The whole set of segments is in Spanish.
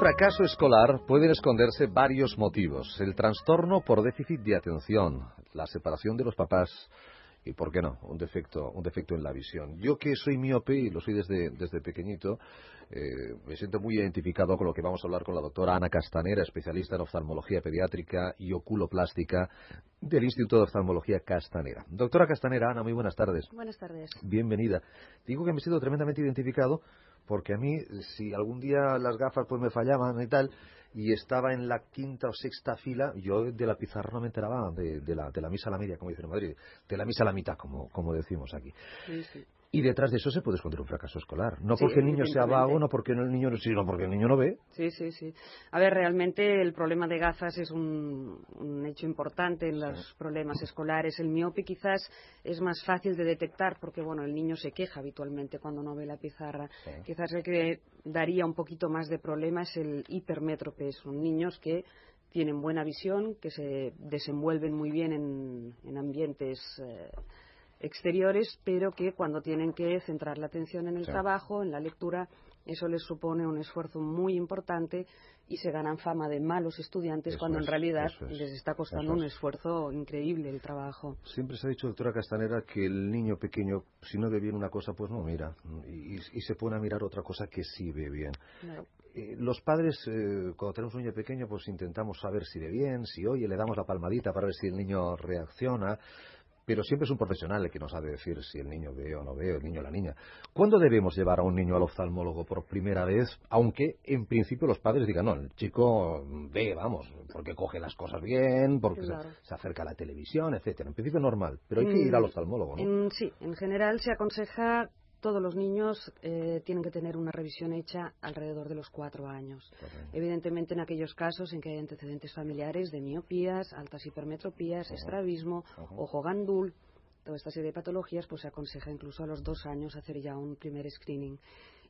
fracaso escolar pueden esconderse varios motivos. El trastorno por déficit de atención, la separación de los papás y, ¿por qué no?, un defecto, un defecto en la visión. Yo que soy miope y lo soy desde, desde pequeñito, eh, me siento muy identificado con lo que vamos a hablar con la doctora Ana Castanera, especialista en oftalmología pediátrica y oculoplástica del Instituto de Oftalmología Castanera. Doctora Castanera, Ana, muy buenas tardes. Buenas tardes. Bienvenida. Digo que me siento tremendamente identificado porque a mí, si algún día las gafas pues me fallaban y tal, y estaba en la quinta o sexta fila, yo de la pizarra no me enteraba de, la, de la misa a la media, como dicen en Madrid, de la misa a la mitad, como, como decimos aquí. Sí, sí. Y detrás de eso se puede esconder un fracaso escolar. No Sí, porque el niño sea vago, no porque el niño, sino porque el niño no ve. Sí, sí, sí. A ver, realmente el problema de gafas es un, un hecho importante en los problemas escolares. El miope quizás es más fácil de detectar porque, bueno, el niño se queja habitualmente cuando no ve la pizarra. Sí. Quizás el que daría un poquito más de problema es el hipermétrope. Son niños que tienen buena visión, que se desenvuelven muy bien en, en ambientes eh, exteriores, pero que cuando tienen que centrar la atención en el trabajo, en la lectura, eso les supone un esfuerzo muy importante y se ganan fama de malos estudiantes Eso cuando es, en realidad es, les está costando un es. esfuerzo increíble el trabajo. Siempre se ha dicho, doctora Castanera, que el niño pequeño, si no ve bien una cosa, pues no mira. Y, y- y se pone a mirar otra cosa que sí ve bien. Claro. Eh, los padres, eh, cuando tenemos un niño pequeño, pues intentamos saber si ve bien, si oye, le damos la palmadita para ver si el niño reacciona. Pero siempre es un profesional el que nos ha de decir si el niño ve o no ve, el niño o la niña. ¿Cuándo debemos llevar a un niño al oftalmólogo por primera vez? Aunque en principio los padres digan, no, el chico ve, vamos, porque coge las cosas bien, porque se- Claro. se, acerca a la televisión, etcétera. En principio normal, pero hay que ir Mm, al oftalmólogo, ¿no? En- sí, en general se aconseja todos los niños eh, tienen que tener una revisión hecha alrededor de los cuatro años. Correcto. Evidentemente, en aquellos casos en que hay antecedentes familiares de miopías, altas hipermetropías, estrabismo, ojo gandul, toda esta serie de patologías, pues se aconseja incluso a los dos años hacer ya un primer screening.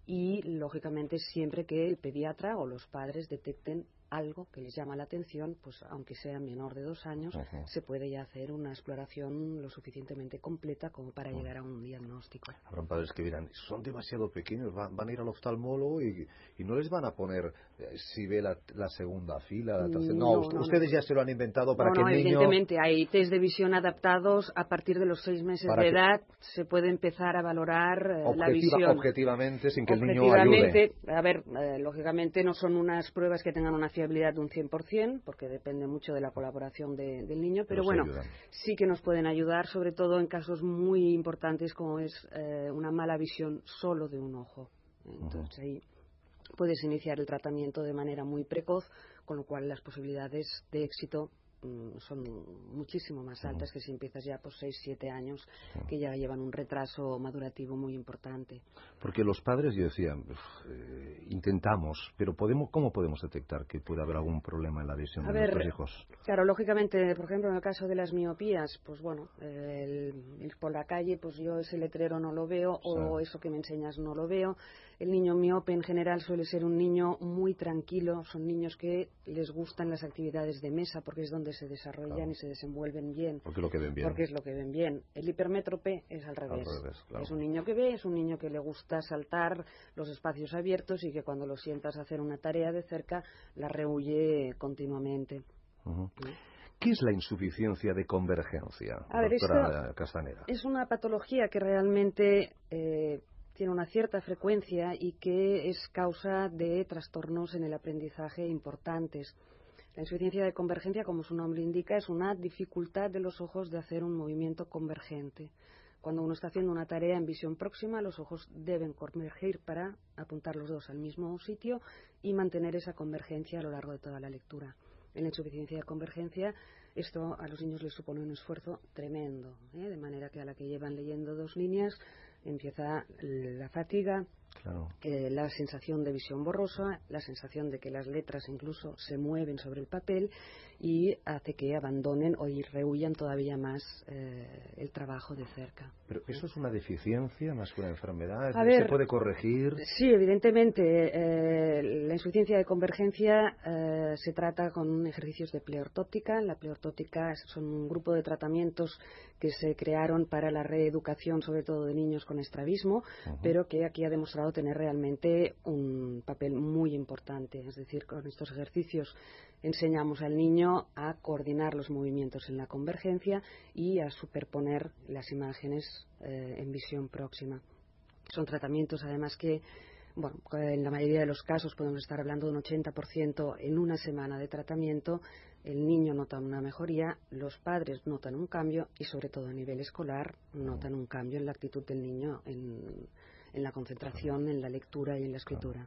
Y, lógicamente, siempre que el pediatra o los padres detecten algo que les llama la atención, pues aunque sea menor de dos años, se puede ya hacer una exploración lo suficientemente completa como para llegar a un diagnóstico. Habrán padres que dirán, son demasiado pequeños, van, van a ir al oftalmólogo y, y no les van a poner eh, si ve la, la segunda fila, la tercera. No, No, no, ustedes no. ya se lo han inventado para que el niño... evidentemente hay test de visión adaptados a partir de los seis meses de que- edad se puede empezar a valorar eh, la objetiva- visión objetivamente, sin que el niño ayude. A ver, eh, lógicamente no son unas pruebas que tengan una fiabilidad de un 100%, porque depende mucho de la colaboración de- del niño, pero, bueno, ayudan. sí que nos pueden ayudar, sobre todo en casos muy importantes como es eh, una mala visión solo de un ojo. Entonces ahí puedes iniciar el tratamiento de manera muy precoz, con lo cual las posibilidades de éxito son muchísimo más altas que si empiezas ya por 6, 7 años, que ya llevan un retraso madurativo muy importante. Porque los padres, yo decía, "Uf, eh, intentamos, pero podemos, ¿cómo podemos detectar que puede haber algún problema en la visión A de ver, nuestros hijos? Claro, lógicamente, por ejemplo, en el caso de las miopías, pues bueno, el ir por la calle, pues yo ese letrero no lo veo o Sí. eso que me enseñas no lo veo. El niño miope en general suele ser un niño muy tranquilo, son niños que les gustan las actividades de mesa porque es donde se desarrollan Claro. y se desenvuelven bien. Porque lo que ven bien. Porque es lo que ven bien. El hipermétrope es al revés. revés, claro. Es un niño que ve, es un niño que le gusta saltar los espacios abiertos y que cuando lo sientas a hacer una tarea de cerca la rehuye continuamente. ¿Qué es la insuficiencia de convergencia, A ver, doctora Castanera? Es una patología que realmente eh, tiene una cierta frecuencia y que es causa de trastornos en el aprendizaje importantes. La insuficiencia de convergencia, como su nombre indica, es una dificultad de los ojos de hacer un movimiento convergente. Cuando uno está haciendo una tarea en visión próxima, los ojos deben convergir para apuntar los dos al mismo sitio y mantener esa convergencia a lo largo de toda la lectura. En la insuficiencia de convergencia, esto a los niños les supone un esfuerzo tremendo, ¿eh? de manera que a la que llevan leyendo dos líneas empieza la fatiga, Claro. eh, la sensación de visión borrosa, la sensación de que las letras incluso se mueven sobre el papel y hace que abandonen o rehuyan todavía más eh, el trabajo de cerca. Pero eso es una deficiencia más que una enfermedad. A ¿Se puede corregir? Sí, evidentemente. eh, la insuficiencia de convergencia se trata con ejercicios de pleortótica. La pleortótica son un grupo de tratamientos que se crearon para la reeducación, sobre todo de niños con estrabismo, pero que aquí ha demostrado demostrado tener realmente un papel muy importante. Es decir, con estos ejercicios enseñamos al niño a coordinar los movimientos en la convergencia y a superponer las imágenes eh, en visión próxima. Son tratamientos, además, que bueno, en la mayoría de los casos podemos estar hablando de un 80% en una semana de tratamiento. El niño nota una mejoría, los padres notan un cambio y, sobre todo a nivel escolar, notan un cambio en la actitud del niño, en, la concentración, en la lectura y en la escritura.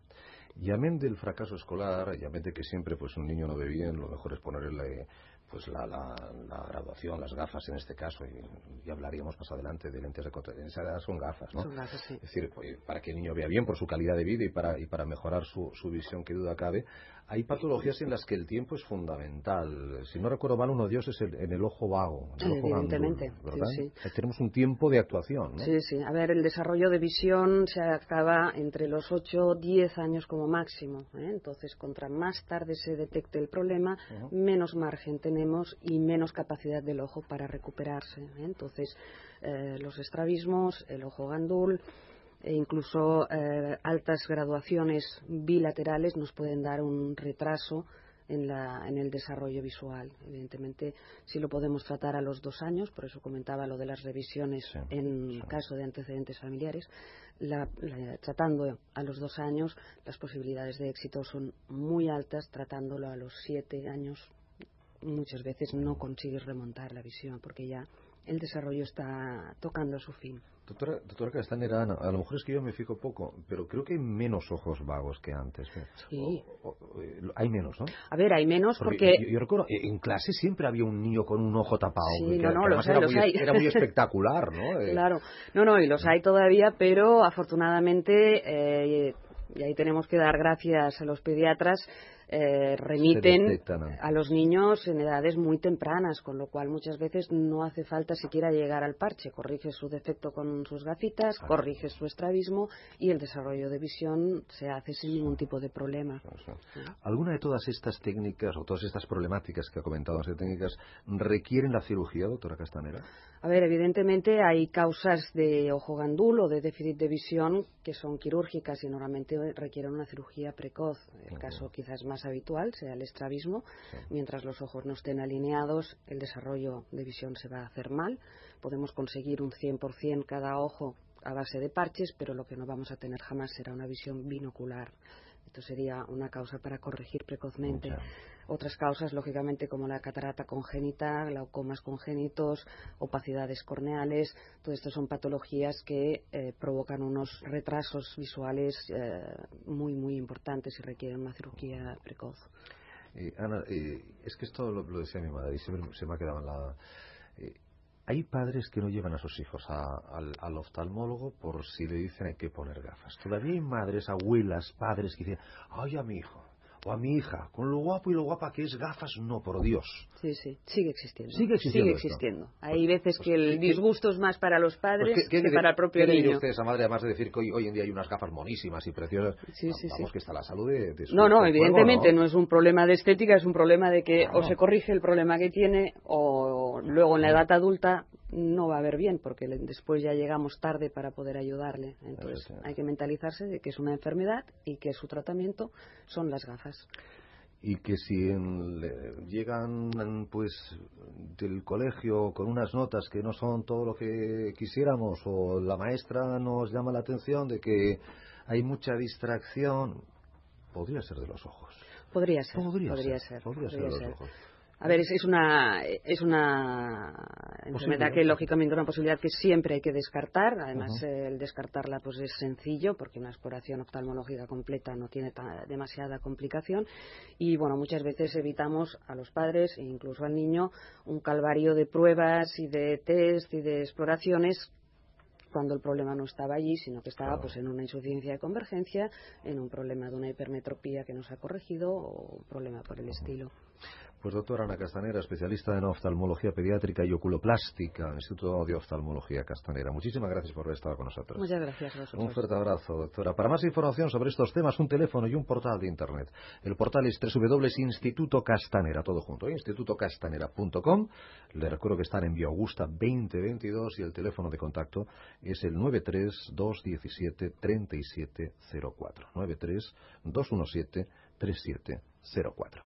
Y amén del fracaso escolar, y amén de que siempre pues un niño no ve bien, lo mejor es ponerle pues la, la, graduación, las gafas en este caso, y, hablaríamos más adelante de lentes de contacto. Son gafas, ¿no? Son gafas, sí. Es decir, pues, para que el niño vea bien por su calidad de vida y para, y para mejorar su, su visión, que duda cabe, hay patologías en las que el tiempo es fundamental. Si no recuerdo mal, uno de ellos es en el ojo vago. Evidentemente. ¿verdad? Sí, tenemos un tiempo de actuación. ¿no? Sí, sí. A ver, el desarrollo de visión se acaba entre los 8 10 años como máximo. ¿eh? Entonces, contra más tarde se detecte el problema, menos margen tenemos y menos capacidad del ojo para recuperarse. ¿eh? Entonces, eh, los estrabismos, el ojo gandul e incluso eh, altas graduaciones bilaterales nos pueden dar un retraso en, el desarrollo visual. Evidentemente, si lo podemos tratar a los dos años, por eso comentaba lo de las revisiones en caso de antecedentes familiares, tratando a los dos años, las posibilidades de éxito son muy altas, tratándolo a los siete años, muchas veces no consigues remontar la visión porque ya el desarrollo está tocando su fin. Doctora, doctora Castanera, a lo mejor es que yo me fijo poco, pero creo que hay menos ojos vagos que antes. ¿eh? Sí. Eh, hay menos, ¿no? A ver, hay menos porque... Yo, recuerdo, eh, en clase siempre había un niño con un ojo tapado. Sí, no, no, los era, muy, hay. era muy espectacular, ¿no? claro. No, no, y los hay todavía, pero afortunadamente, y ahí tenemos que dar gracias a los pediatras, eh, remiten a los niños en edades muy tempranas, con lo cual muchas veces no hace falta siquiera llegar al parche. Corrige su defecto con sus gafitas, corrige su estrabismo y el desarrollo de visión se hace sin ningún tipo de problema. ¿Alguna de todas estas técnicas o todas estas problemáticas que ha comentado, las técnicas, requieren la cirugía, doctora Castanera? A ver, evidentemente hay causas de ojo gandul o de déficit de visión que son quirúrgicas y normalmente requieren una cirugía precoz. El caso quizás más habitual sea el estrabismo. Mientras los ojos no estén alineados, el desarrollo de visión se va a hacer mal. Podemos conseguir un 100% cada ojo a base de parches, pero lo que no vamos a tener jamás será una visión binocular. Esto sería una causa para corregir precozmente. Otras causas, lógicamente, como la catarata congénita, glaucomas congénitos, opacidades corneales, todo esto son patologías que eh, provocan unos retrasos visuales eh, muy, muy importantes y requieren una cirugía precoz. Eh, Ana, es que esto lo, decía mi madre y se me, ha quedado en la... hay padres que no llevan a sus hijos al, al, oftalmólogo por si le dicen hay que poner gafas. Todavía hay madres, abuelas, padres que dicen, ay, a mi hijo, o a mi hija, con lo guapo y lo guapa que es gafas, no, por Dios. Sí, sí, sigue existiendo. Sigue existiendo. Sigue existiendo. Hay pues, veces pues, que el disgusto es más para los padres pues, que para el propio ¿qué niño. ¿Qué usted, esa madre, además de decir que hoy, en día hay unas gafas monísimas y preciosas? Sí, sí, Vamos, que está la salud de, su No, no, evidentemente ¿no? es un problema de estética, es un problema de que o se corrige el problema que tiene o luego en la edad adulta no va a ver bien porque después ya llegamos tarde para poder ayudarle. Entonces hay que mentalizarse de que es una enfermedad y que su tratamiento son las gafas. Y que si llegan pues del colegio con unas notas que no son todo lo que quisiéramos o la maestra nos llama la atención de que hay mucha distracción podría ser de los ojos. Podría ser podría, ser, podría ser, de los ojos a ver, es, una, es una enfermedad que lógicamente es una posibilidad que siempre hay que descartar. Además, el descartarla pues es sencillo porque una exploración oftalmológica completa no tiene demasiada complicación. Y bueno, muchas veces evitamos a los padres e incluso al niño un calvario de pruebas y de test y de exploraciones cuando el problema no estaba allí, sino que estaba pues en una insuficiencia de convergencia, en un problema de una hipermetropía que no se ha corregido o un problema por el estilo. Pues doctora Ana Castanera, especialista en oftalmología pediátrica y oculoplástica, Instituto de Oftalmología Castanera. Muchísimas gracias por haber estado con nosotros. Muchas gracias a Un fuerte abrazo, doctora. Para más información sobre estos temas, un teléfono y un portal de Internet. El portal es www.institutocastanera, todo junto, ¿eh? institutocastanera.com. Le recuerdo que están en Vía Augusta 2022 y el teléfono de contacto es el 932173704. 932173704.